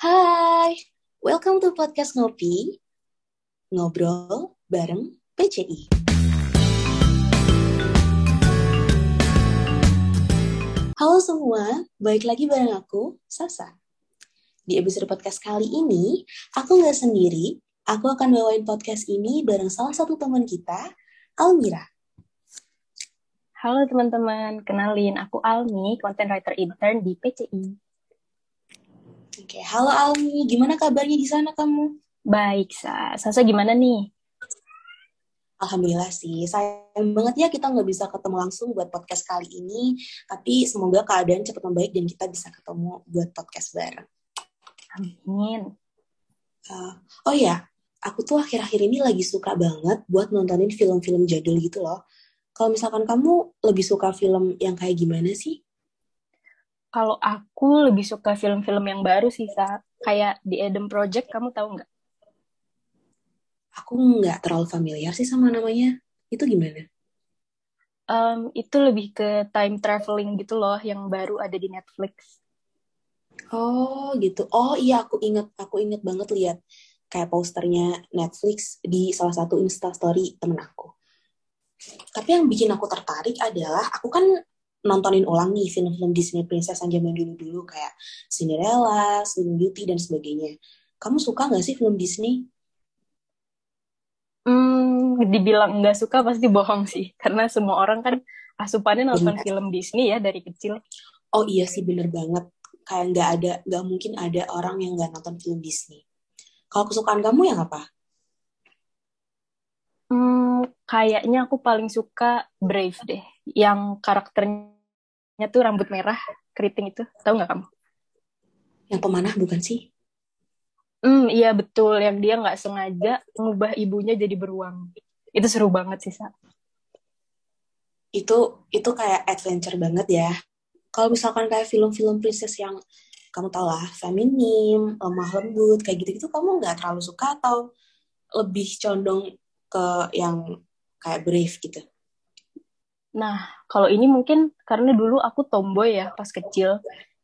Hai, welcome to podcast Ngopi, ngobrol bareng PCI. Halo semua, balik lagi bareng aku, Sasa. Di episode podcast kali ini, aku nggak sendiri, aku akan bawain podcast ini bareng salah satu teman kita, Almira. Halo teman-teman, kenalin aku Almi, content writer intern di PCI. Oke, halo Almi, gimana kabarnya di sana kamu? Baik, Sa. Sasa gimana nih? Alhamdulillah sih, sayang banget ya kita nggak bisa ketemu langsung buat podcast kali ini, tapi semoga keadaan cepat membaik dan kita bisa ketemu buat podcast bareng. Amin. Uh, oh ya, aku tuh akhir-akhir ini lagi suka banget buat nontonin film-film jadul gitu loh. Kalau misalkan kamu lebih suka film yang kayak gimana sih? Kalau aku lebih suka film-film yang baru sih, Sa. Kayak The Eden Project, kamu tahu nggak? Aku nggak terlalu familiar sih sama namanya. Itu gimana? Um, itu lebih ke time traveling gitu loh, yang baru ada di Netflix. Oh gitu. Oh iya, aku inget, aku inget banget lihat kayak posternya Netflix di salah satu instastory temen aku. Tapi yang bikin aku tertarik adalah aku kan nontonin ulang nih film-film Disney princess yang zaman dulu-dulu kayak Cinderella, Sleeping Beauty dan sebagainya. Kamu suka nggak sih film Disney? Hmm, dibilang nggak suka pasti bohong sih, karena semua orang kan asupannya nonton bener. film Disney ya dari kecil. Oh iya sih bener banget, kayak nggak ada, nggak mungkin ada orang yang nggak nonton film Disney. Kalau kesukaan kamu yang apa? Hmm, kayaknya aku paling suka Brave deh, yang karakternya tuh rambut merah, keriting itu, tahu nggak kamu? Yang pemanah bukan sih? Hmm, iya betul, yang dia nggak sengaja mengubah ibunya jadi beruang. Itu seru banget sih, Sa. Itu itu kayak adventure banget ya. Kalau misalkan kayak film-film princess yang kamu tau lah, feminim, lemah lembut, kayak gitu-gitu, kamu nggak terlalu suka atau lebih condong ke yang kayak brave gitu? Nah, kalau ini mungkin karena dulu aku tomboy ya pas kecil.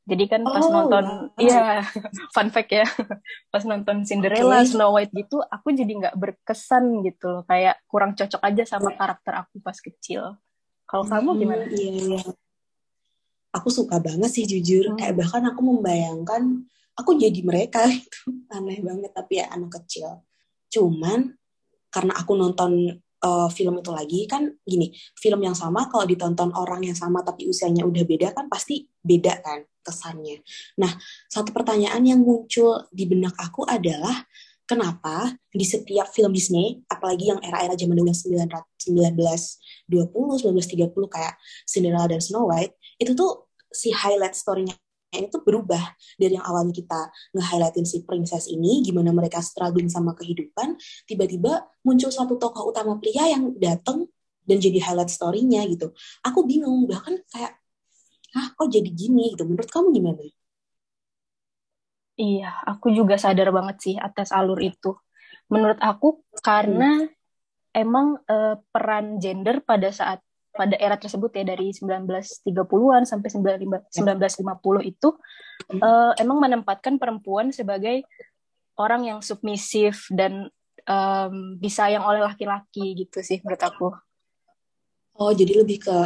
Jadi kan pas oh, nonton, iya, fun fact ya, pas nonton Cinderella, okay. Snow White gitu, aku jadi nggak berkesan gitu loh, kayak kurang cocok aja sama karakter aku pas kecil. Kalau hmm, kamu gimana? Iya, iya. Aku suka banget sih jujur, hmm. kayak bahkan aku membayangkan aku jadi mereka itu aneh banget tapi ya anak kecil. Cuman karena aku nonton uh, film itu lagi kan gini film yang sama kalau ditonton orang yang sama tapi usianya udah beda kan pasti beda kan kesannya. Nah satu pertanyaan yang muncul di benak aku adalah kenapa di setiap film Disney apalagi yang era-era zaman dulu 1920 1930 kayak Cinderella dan Snow White itu tuh si highlight story-nya ini tuh berubah dari yang awalnya kita nge-highlightin si princess ini, gimana mereka struggling sama kehidupan, tiba-tiba muncul satu tokoh utama pria yang datang dan jadi highlight story-nya gitu. Aku bingung, bahkan kayak, ah kok jadi gini gitu, menurut kamu gimana? Iya, aku juga sadar banget sih atas alur itu. Menurut aku, karena hmm. emang uh, peran gender pada saat pada era tersebut ya dari 1930-an sampai 1950 itu uh, emang menempatkan perempuan sebagai orang yang submisif dan um, disayang oleh laki-laki gitu sih menurut aku. Oh, jadi lebih ke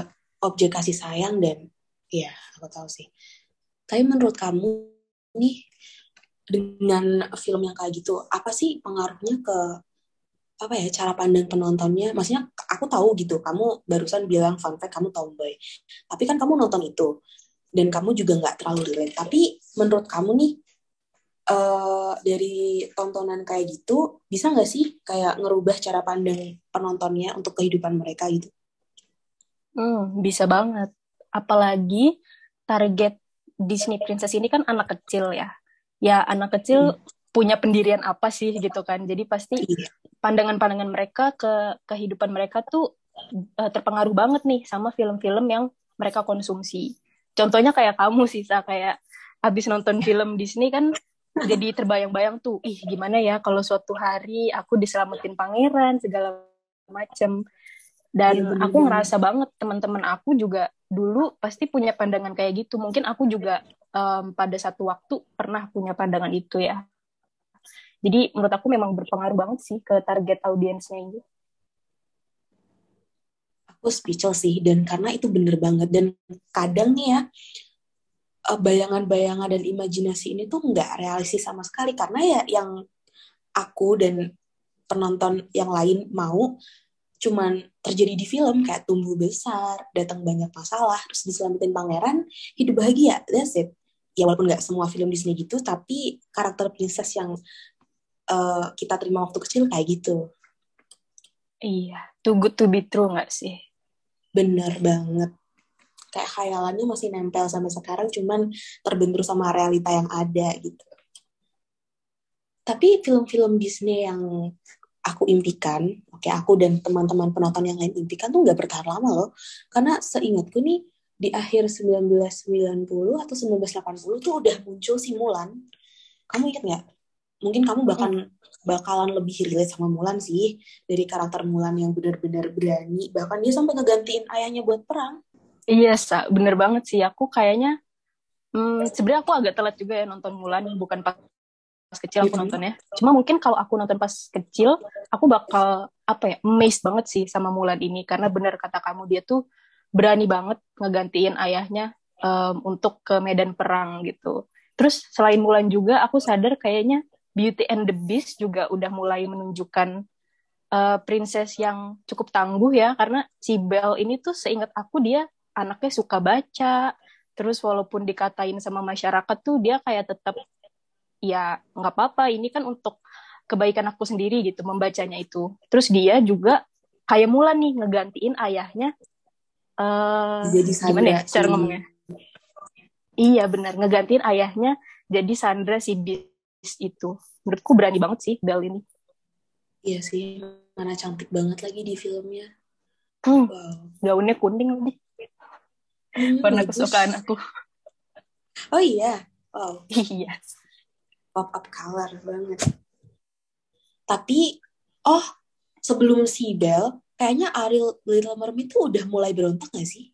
objek kasih sayang dan ya aku tahu sih. Tapi menurut kamu nih dengan film yang kayak gitu, apa sih pengaruhnya ke apa ya cara pandang penontonnya maksudnya aku tahu gitu kamu barusan bilang fun fact kamu tomboy. Tapi kan kamu nonton itu dan kamu juga nggak terlalu relate. Tapi menurut kamu nih uh, dari tontonan kayak gitu bisa nggak sih kayak ngerubah cara pandang penontonnya untuk kehidupan mereka gitu? Hmm bisa banget. Apalagi target Disney Princess ini kan anak kecil ya. Ya anak kecil hmm punya pendirian apa sih gitu kan jadi pasti iya. pandangan-pandangan mereka ke kehidupan mereka tuh uh, terpengaruh banget nih sama film-film yang mereka konsumsi contohnya kayak kamu sih sa kayak abis nonton film Disney kan jadi terbayang-bayang tuh ih gimana ya kalau suatu hari aku diselamatin pangeran segala macem dan iya, aku ngerasa banget teman-teman aku juga dulu pasti punya pandangan kayak gitu. Mungkin aku juga um, pada satu waktu pernah punya pandangan itu ya. Jadi menurut aku memang berpengaruh banget sih ke target audiensnya ini. Aku speechless sih, dan karena itu bener banget. Dan kadang nih ya, eh, bayangan-bayangan dan imajinasi ini tuh nggak realistis sama sekali. Karena ya yang aku dan penonton yang lain mau cuman terjadi di film kayak tumbuh besar, datang banyak masalah, terus diselamatin pangeran, hidup bahagia, that's it. Ya walaupun nggak semua film Disney gitu, tapi karakter princess yang uh, kita terima waktu kecil kayak gitu. Iya, too good to be true nggak sih? Bener banget. Kayak khayalannya masih nempel sampai sekarang, cuman terbentur sama realita yang ada gitu. Tapi film-film Disney yang aku impikan, oke okay, aku dan teman-teman penonton yang lain impikan tuh nggak bertahan lama loh. Karena seingatku nih di akhir 1990 atau 1980 tuh udah muncul si Mulan. Kamu ingat nggak? Mungkin kamu bahkan bakalan lebih relate sama Mulan sih dari karakter Mulan yang benar-benar berani. Bahkan dia sampai ngegantiin ayahnya buat perang. Iya, sa, bener banget sih. Aku kayaknya hmm, sebenarnya aku agak telat juga ya nonton Mulan, bukan pas pas kecil aku nontonnya. Cuma mungkin kalau aku nonton pas kecil, aku bakal apa ya, amazed banget sih sama Mulan ini karena bener kata kamu dia tuh berani banget ngegantiin ayahnya um, untuk ke medan perang gitu. Terus selain Mulan juga aku sadar kayaknya Beauty and the Beast juga udah mulai menunjukkan uh, princess yang cukup tangguh ya. Karena si Belle ini tuh seingat aku dia anaknya suka baca. Terus walaupun dikatain sama masyarakat tuh dia kayak tetap ya nggak apa-apa. Ini kan untuk kebaikan aku sendiri gitu membacanya itu. Terus dia juga kayak Mulan nih ngegantiin ayahnya uh, jadi gimana ya cara ngomongnya? Iya benar ngegantiin ayahnya jadi Sandra si bis itu. Menurutku berani banget sih Bel ini. Iya sih mana cantik banget lagi di filmnya. Hmm, wow. gaunnya kuning lagi. Hmm, warna kesukaan aku. Oh iya? Wow. Iya. Pop up color banget. Tapi oh sebelum si Bell kayaknya Ariel Little Mermaid tuh udah mulai berontak gak sih?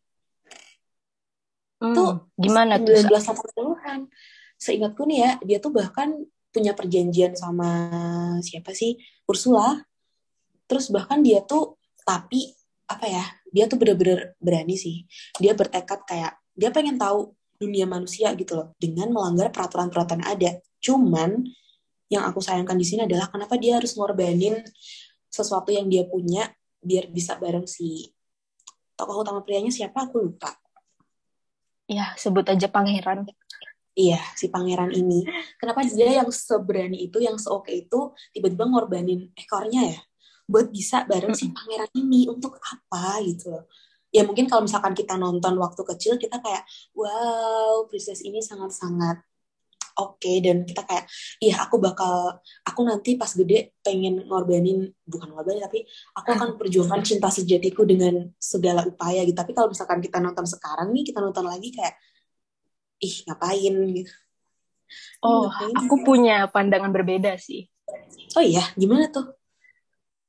Hmm, tuh gimana 1980-an. Seingatku nih ya, dia tuh bahkan punya perjanjian sama siapa sih? Ursula. Terus bahkan dia tuh tapi apa ya? Dia tuh bener-bener berani sih. Dia bertekad kayak dia pengen tahu dunia manusia gitu loh dengan melanggar peraturan-peraturan ada. Cuman yang aku sayangkan di sini adalah kenapa dia harus ngorbanin sesuatu yang dia punya biar bisa bareng si tokoh utama prianya siapa aku lupa. Ya, sebut aja pangeran. Iya, si pangeran ini. Kenapa dia yang seberani itu, yang seoke itu, tiba-tiba ngorbanin ekornya ya? Buat bisa bareng si pangeran ini. Untuk apa gitu loh ya mungkin kalau misalkan kita nonton waktu kecil kita kayak wow princess ini sangat-sangat oke okay, dan kita kayak iya aku bakal aku nanti pas gede pengen ngorbanin bukan ngorbanin tapi aku akan perjuangkan cinta sejatiku dengan segala upaya gitu tapi kalau misalkan kita nonton sekarang nih kita nonton lagi kayak ih ngapain gitu oh ngapain aku punya pandangan berbeda sih oh iya gimana tuh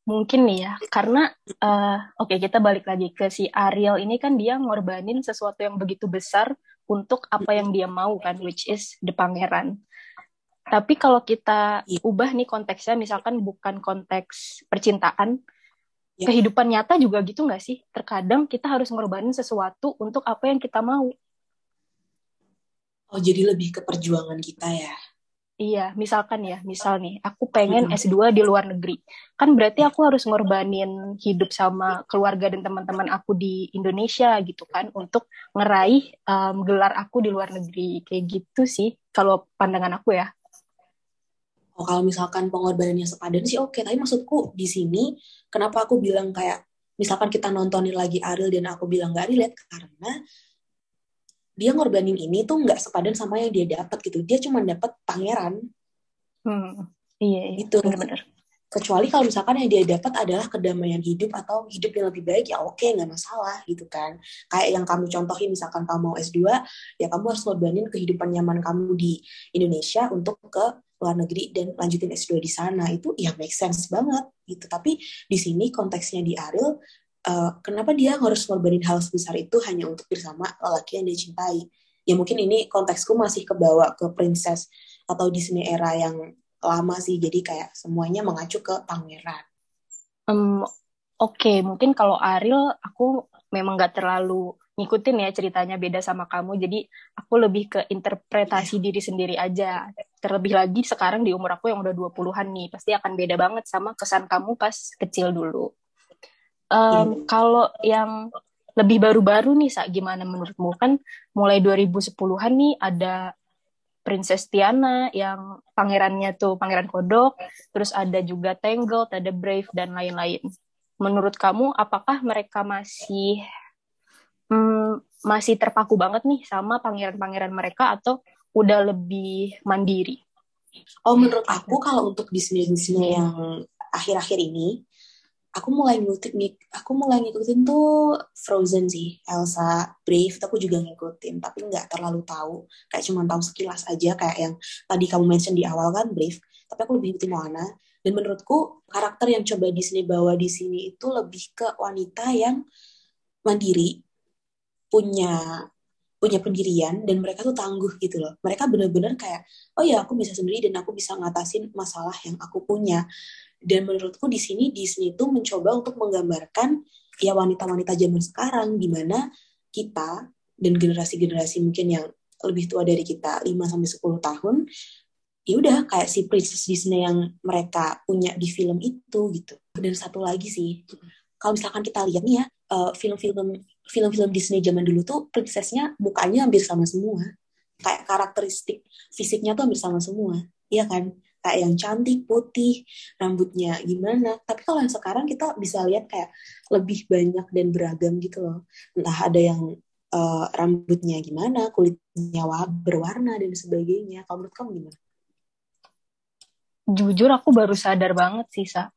Mungkin nih ya, karena uh, oke okay, kita balik lagi ke si Ariel ini kan dia ngorbanin sesuatu yang begitu besar untuk apa yang dia mau kan, which is the pangeran. Tapi kalau kita iya. ubah nih konteksnya, misalkan bukan konteks percintaan, yeah. kehidupan nyata juga gitu nggak sih? Terkadang kita harus ngorbanin sesuatu untuk apa yang kita mau. Oh, jadi lebih ke perjuangan kita ya? Iya, misalkan ya, misal nih, aku pengen S2 di luar negeri. Kan berarti aku harus ngorbanin hidup sama keluarga dan teman-teman aku di Indonesia gitu kan, untuk ngeraih um, gelar aku di luar negeri. Kayak gitu sih, kalau pandangan aku ya. Oh, kalau misalkan pengorbanannya sepadan sih oke, okay. tapi maksudku di sini, kenapa aku bilang kayak, misalkan kita nontonin lagi Ariel dan aku bilang gak relate, karena dia ngorbanin ini tuh nggak sepadan sama yang dia dapat gitu. Dia cuma dapat pangeran. Hmm, iya, iya. Itu benar-benar kecuali kalau misalkan yang dia dapat adalah kedamaian hidup atau hidup yang lebih baik ya oke nggak masalah gitu kan. Kayak yang kamu contohin misalkan kamu mau S2 ya kamu harus ngorbanin kehidupan nyaman kamu di Indonesia untuk ke luar negeri dan lanjutin S2 di sana. Itu ya make sense banget gitu. Tapi di sini konteksnya di Ariel uh, kenapa dia harus ngorbanin hal sebesar itu hanya untuk bersama lelaki yang dia cintai? Ya mungkin ini konteksku masih kebawa ke princess atau Disney era yang lama sih jadi kayak semuanya mengacu ke pangeran. Um, oke okay. mungkin kalau Ariel aku memang gak terlalu ngikutin ya ceritanya beda sama kamu jadi aku lebih ke interpretasi diri sendiri aja. Terlebih lagi sekarang di umur aku yang udah 20-an nih pasti akan beda banget sama kesan kamu pas kecil dulu um, kalau yang lebih baru-baru nih Sa, gimana menurutmu? Kan mulai 2010-an nih ada Princess Tiana yang pangerannya tuh pangeran kodok terus ada juga Tangled ada Brave dan lain-lain. Menurut kamu apakah mereka masih hmm, masih terpaku banget nih sama pangeran-pangeran mereka atau udah lebih mandiri? Oh, menurut aku kalau untuk Disney-Disney yang akhir-akhir ini, aku mulai ngikutin aku mulai ngikutin tuh Frozen sih Elsa Brave aku juga ngikutin tapi nggak terlalu tahu kayak cuma tahu sekilas aja kayak yang tadi kamu mention di awal kan Brave tapi aku lebih ngikutin Moana dan menurutku karakter yang coba Disney bawa di sini itu lebih ke wanita yang mandiri punya punya pendirian dan mereka tuh tangguh gitu loh. Mereka bener-bener kayak, oh ya aku bisa sendiri dan aku bisa ngatasin masalah yang aku punya. Dan menurutku di sini Disney tuh mencoba untuk menggambarkan ya wanita-wanita zaman sekarang di mana kita dan generasi-generasi mungkin yang lebih tua dari kita 5 sampai 10 tahun ya udah kayak si princess Disney yang mereka punya di film itu gitu. Dan satu lagi sih, kalau misalkan kita lihat nih ya uh, film-film film-film Disney zaman dulu tuh princessnya mukanya hampir sama semua kayak karakteristik fisiknya tuh hampir sama semua iya kan kayak yang cantik putih rambutnya gimana. Tapi kalau yang sekarang kita bisa lihat kayak lebih banyak dan beragam gitu loh. Entah ada yang uh, rambutnya gimana kulitnya berwarna dan sebagainya. Kalau menurut kamu gimana? Jujur aku baru sadar banget sih sa.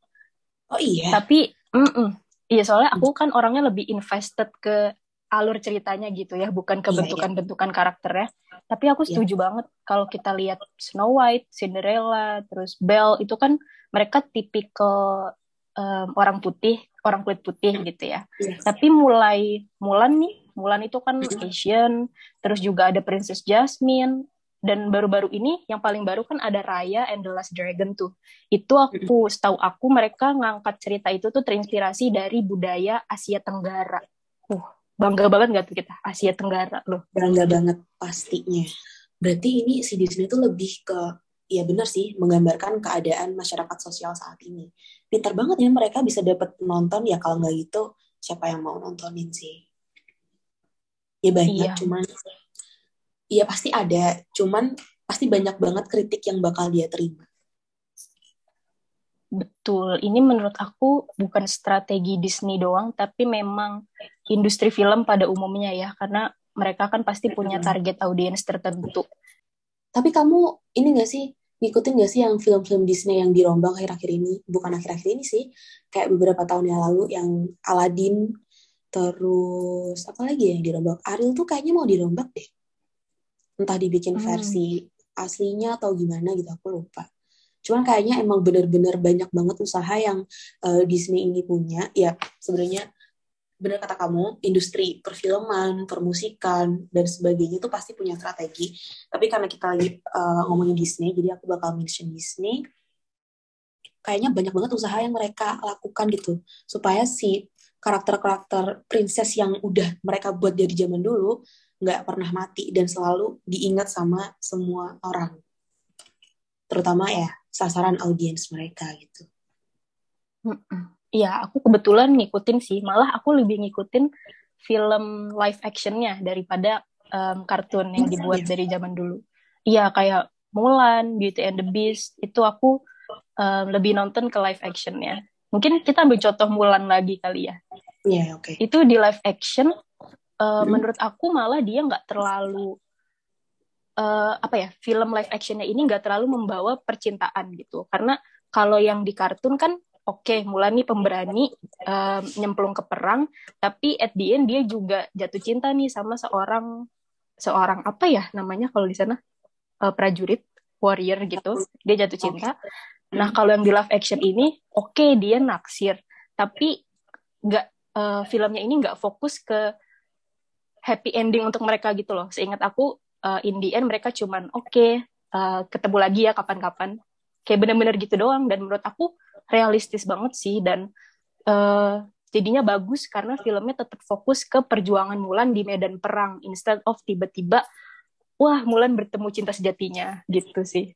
Oh iya? Tapi mm -mm, Iya, soalnya aku kan orangnya lebih invested ke alur ceritanya gitu ya, bukan ke iya, iya. bentukan-bentukan karakternya. Tapi aku iya. setuju yeah. banget kalau kita lihat Snow White, Cinderella, terus Belle itu kan mereka tipikal um, orang putih, orang kulit putih gitu ya. Yes. Tapi mulai Mulan nih, Mulan itu kan Asian, terus juga ada Princess Jasmine, dan baru-baru ini yang paling baru kan ada Raya and the Last Dragon tuh itu aku setahu aku mereka ngangkat cerita itu tuh terinspirasi dari budaya Asia Tenggara uh bangga banget gak tuh kita? Asia Tenggara loh. Bangga banget pastinya. Berarti ini si Disney tuh lebih ke ya benar sih menggambarkan keadaan masyarakat sosial saat ini. Pintar banget ya mereka bisa dapat nonton ya kalau nggak gitu siapa yang mau nontonin sih? Ya banyak iya. cuman Iya pasti ada, cuman pasti banyak banget kritik yang bakal dia terima. Betul, ini menurut aku bukan strategi Disney doang, tapi memang industri film pada umumnya ya, karena mereka kan pasti punya target audiens tertentu. Tapi kamu ini gak sih, ngikutin gak sih yang film-film Disney yang dirombak akhir-akhir ini? Bukan akhir-akhir ini sih, kayak beberapa tahun yang lalu yang Aladdin, terus apa lagi yang dirombak? Ariel tuh kayaknya mau dirombak deh entah dibikin hmm. versi aslinya atau gimana gitu aku lupa cuman kayaknya emang bener-bener banyak banget usaha yang uh, Disney ini punya. Ya sebenarnya bener kata kamu industri perfilman permusikan dan sebagainya itu pasti punya strategi. Tapi karena kita lagi uh, ngomongin Disney jadi aku bakal mention Disney. Kayaknya banyak banget usaha yang mereka lakukan gitu. Supaya si karakter-karakter princess yang udah mereka buat dari zaman dulu nggak pernah mati dan selalu diingat sama semua orang. Terutama ya sasaran audiens mereka gitu Iya, aku kebetulan ngikutin sih. Malah aku lebih ngikutin film live actionnya daripada um, kartun yang dibuat dari zaman dulu. Iya, kayak Mulan, Beauty and the Beast, itu aku um, lebih nonton ke live actionnya. Mungkin kita ambil contoh Mulan lagi kali ya. Iya, yeah, oke. Okay. Itu di live action, uh, hmm. menurut aku malah dia nggak terlalu uh, apa ya film live actionnya ini nggak terlalu membawa percintaan gitu. Karena kalau yang di kartun kan oke okay, Mulan nih pemberani uh, nyemplung ke perang tapi at the end dia juga jatuh cinta nih sama seorang seorang apa ya namanya kalau di sana? Uh, prajurit warrior gitu. Dia jatuh cinta. Nah kalau yang di live action ini oke okay, dia naksir. Tapi nggak uh, filmnya ini nggak fokus ke happy ending untuk mereka gitu loh. Seingat aku uh, in the end mereka cuman oke okay, uh, ketemu lagi ya kapan-kapan. Kayak bener-bener gitu doang dan menurut aku realistis banget sih dan uh, jadinya bagus karena filmnya tetap fokus ke perjuangan Mulan di medan perang instead of tiba-tiba wah Mulan bertemu cinta sejatinya gitu sih.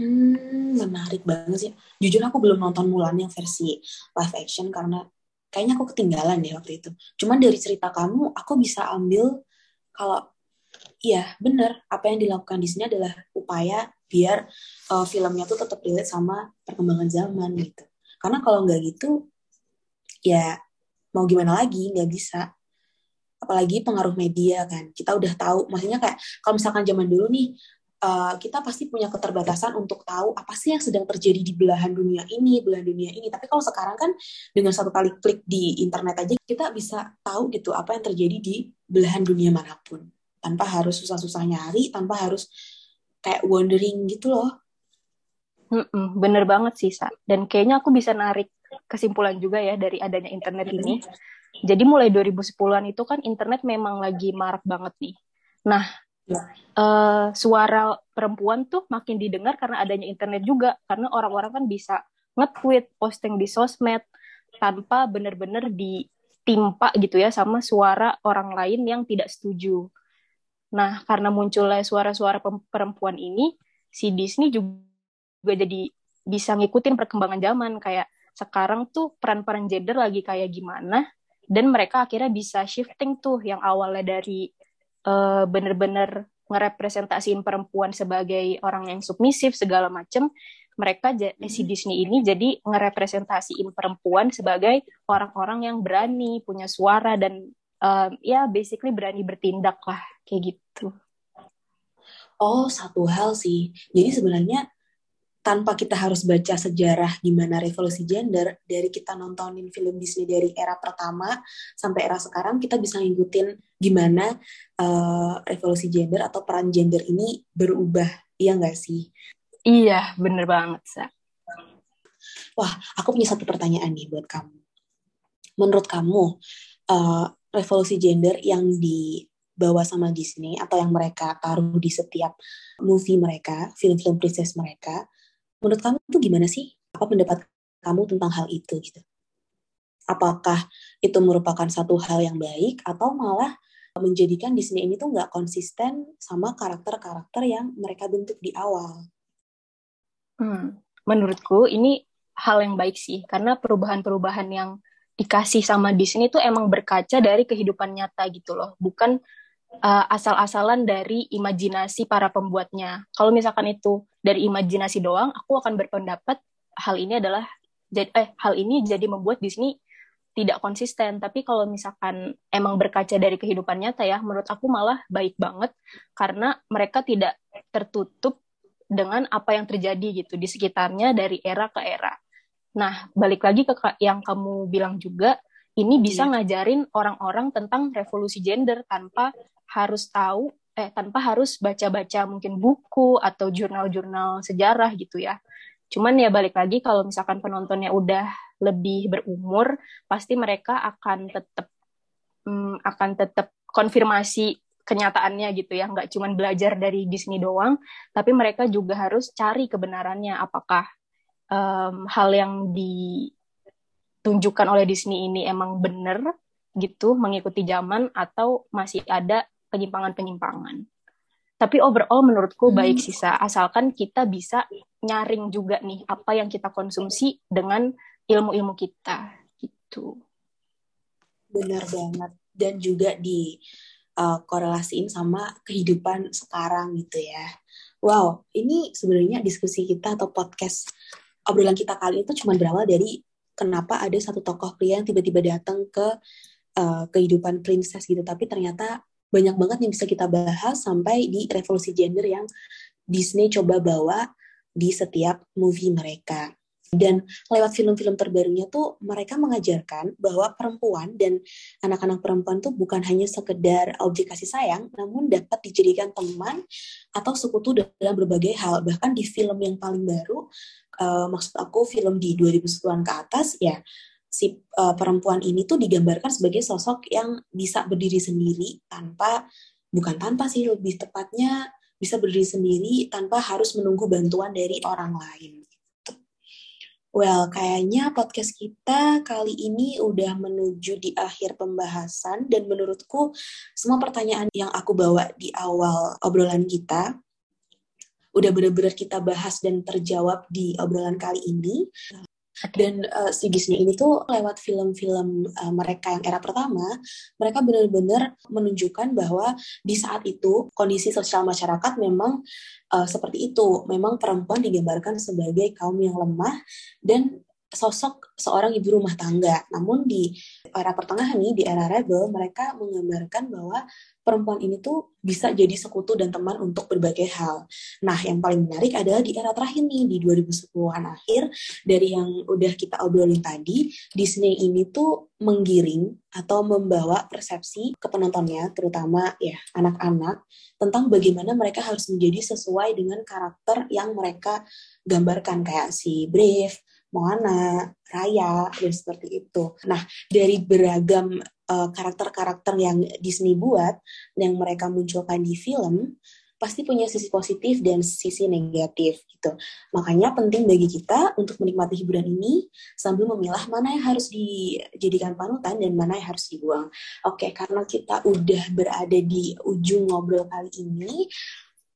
Hmm, menarik banget sih. Jujur aku belum nonton Mulan yang versi live action karena kayaknya aku ketinggalan deh waktu itu. Cuman dari cerita kamu, aku bisa ambil kalau iya bener apa yang dilakukan di sini adalah upaya biar uh, filmnya tuh tetap relate sama perkembangan zaman gitu. Karena kalau nggak gitu, ya mau gimana lagi nggak bisa. Apalagi pengaruh media kan. Kita udah tahu, maksudnya kayak kalau misalkan zaman dulu nih uh, kita pasti punya keterbatasan untuk tahu apa sih yang sedang terjadi di belahan dunia ini, belahan dunia ini. Tapi kalau sekarang kan dengan satu kali klik di internet aja kita bisa tahu gitu apa yang terjadi di belahan dunia mana pun tanpa harus susah-susah nyari, tanpa harus kayak wondering gitu loh. Mm-mm, bener banget sih, Sa. Dan kayaknya aku bisa narik kesimpulan juga ya dari adanya internet ini. Jadi mulai 2010-an itu kan internet memang lagi marak banget nih. Nah, uh, suara perempuan tuh makin didengar karena adanya internet juga karena orang-orang kan bisa nge-tweet, posting di sosmed tanpa benar-benar ditimpa gitu ya sama suara orang lain yang tidak setuju. Nah, karena munculnya suara-suara perempuan ini, si Disney juga jadi bisa ngikutin perkembangan zaman. Kayak sekarang tuh peran-peran gender lagi kayak gimana dan mereka akhirnya bisa shifting tuh yang awalnya dari uh, bener-bener ngerepresentasiin perempuan sebagai orang yang submisif segala macem mereka si Disney ini jadi ngerepresentasiin perempuan sebagai orang-orang yang berani punya suara dan uh, ya basically berani bertindak lah kayak gitu. Oh satu hal sih. Jadi sebenarnya tanpa kita harus baca sejarah gimana revolusi gender dari kita nontonin film Disney dari era pertama sampai era sekarang kita bisa ngikutin gimana uh, revolusi gender atau peran gender ini berubah. Iya nggak sih? Iya bener banget sa. Wah aku punya satu pertanyaan nih buat kamu. Menurut kamu uh, revolusi gender yang dibawa sama Disney atau yang mereka taruh di setiap movie mereka film-film princess mereka Menurut kamu itu gimana sih? Apa pendapat kamu tentang hal itu gitu? Apakah itu merupakan satu hal yang baik atau malah menjadikan Disney ini tuh nggak konsisten sama karakter-karakter yang mereka bentuk di awal? Hmm, menurutku ini hal yang baik sih karena perubahan-perubahan yang dikasih sama Disney itu emang berkaca dari kehidupan nyata gitu loh, bukan uh, asal-asalan dari imajinasi para pembuatnya. Kalau misalkan itu dari imajinasi doang, aku akan berpendapat hal ini adalah eh hal ini jadi membuat Disney tidak konsisten. Tapi kalau misalkan emang berkaca dari kehidupan nyata ya, menurut aku malah baik banget karena mereka tidak tertutup dengan apa yang terjadi gitu di sekitarnya dari era ke era. Nah, balik lagi ke yang kamu bilang juga, ini bisa iya. ngajarin orang-orang tentang revolusi gender tanpa harus tahu eh tanpa harus baca-baca mungkin buku atau jurnal-jurnal sejarah gitu ya. Cuman ya balik lagi kalau misalkan penontonnya udah lebih berumur, pasti mereka akan tetap hmm, akan tetap konfirmasi kenyataannya gitu ya, nggak cuma belajar dari Disney doang, tapi mereka juga harus cari kebenarannya apakah um, hal yang ditunjukkan oleh Disney ini emang benar gitu mengikuti zaman atau masih ada penyimpangan-penyimpangan. Tapi overall menurutku hmm. baik sisa asalkan kita bisa nyaring juga nih apa yang kita konsumsi dengan ilmu-ilmu kita gitu. Benar banget dan juga di uh, korelasiin sama kehidupan sekarang gitu ya. Wow, ini sebenarnya diskusi kita atau podcast obrolan kita kali itu cuma berawal dari kenapa ada satu tokoh pria yang tiba-tiba datang ke uh, kehidupan princess gitu, tapi ternyata banyak banget yang bisa kita bahas sampai di revolusi gender yang Disney coba bawa di setiap movie mereka. Dan lewat film-film terbarunya tuh mereka mengajarkan bahwa perempuan dan anak-anak perempuan tuh bukan hanya sekedar objek kasih sayang, namun dapat dijadikan teman atau sekutu dalam berbagai hal. Bahkan di film yang paling baru, uh, maksud aku film di 2010-an ke atas, ya si uh, perempuan ini tuh digambarkan sebagai sosok yang bisa berdiri sendiri tanpa bukan tanpa sih lebih tepatnya bisa berdiri sendiri tanpa harus menunggu bantuan dari orang lain. Well, kayaknya podcast kita kali ini udah menuju di akhir pembahasan dan menurutku semua pertanyaan yang aku bawa di awal obrolan kita udah bener-bener kita bahas dan terjawab di obrolan kali ini. Dan uh, si Disney ini tuh lewat film-film uh, mereka yang era pertama, mereka benar-benar menunjukkan bahwa di saat itu kondisi sosial masyarakat memang uh, seperti itu. Memang perempuan digambarkan sebagai kaum yang lemah dan sosok seorang ibu rumah tangga. Namun di era pertengahan nih, di era rebel, mereka menggambarkan bahwa perempuan ini tuh bisa jadi sekutu dan teman untuk berbagai hal. Nah, yang paling menarik adalah di era terakhir nih, di 2010-an akhir, dari yang udah kita obrolin tadi, Disney ini tuh menggiring atau membawa persepsi ke penontonnya, terutama ya anak-anak, tentang bagaimana mereka harus menjadi sesuai dengan karakter yang mereka gambarkan, kayak si Brave, Moana, Raya, dan seperti itu. Nah, dari beragam eh, karakter-karakter uh, yang Disney buat, yang mereka munculkan di film, pasti punya sisi positif dan sisi negatif gitu. Makanya penting bagi kita untuk menikmati hiburan ini sambil memilah mana yang harus dijadikan panutan dan mana yang harus dibuang. Oke, karena kita udah berada di ujung ngobrol kali ini,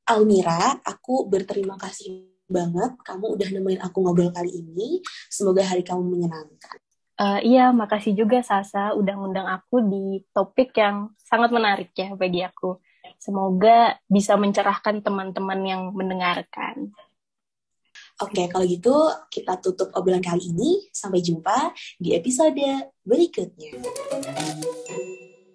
Almira, aku berterima kasih banget kamu udah nemenin aku ngobrol kali ini. Semoga hari kamu menyenangkan. Uh, iya, makasih juga Sasa udah ngundang aku di topik yang sangat menarik ya bagi aku. Semoga bisa mencerahkan teman-teman yang mendengarkan. Oke, kalau gitu kita tutup obrolan kali ini. Sampai jumpa di episode berikutnya.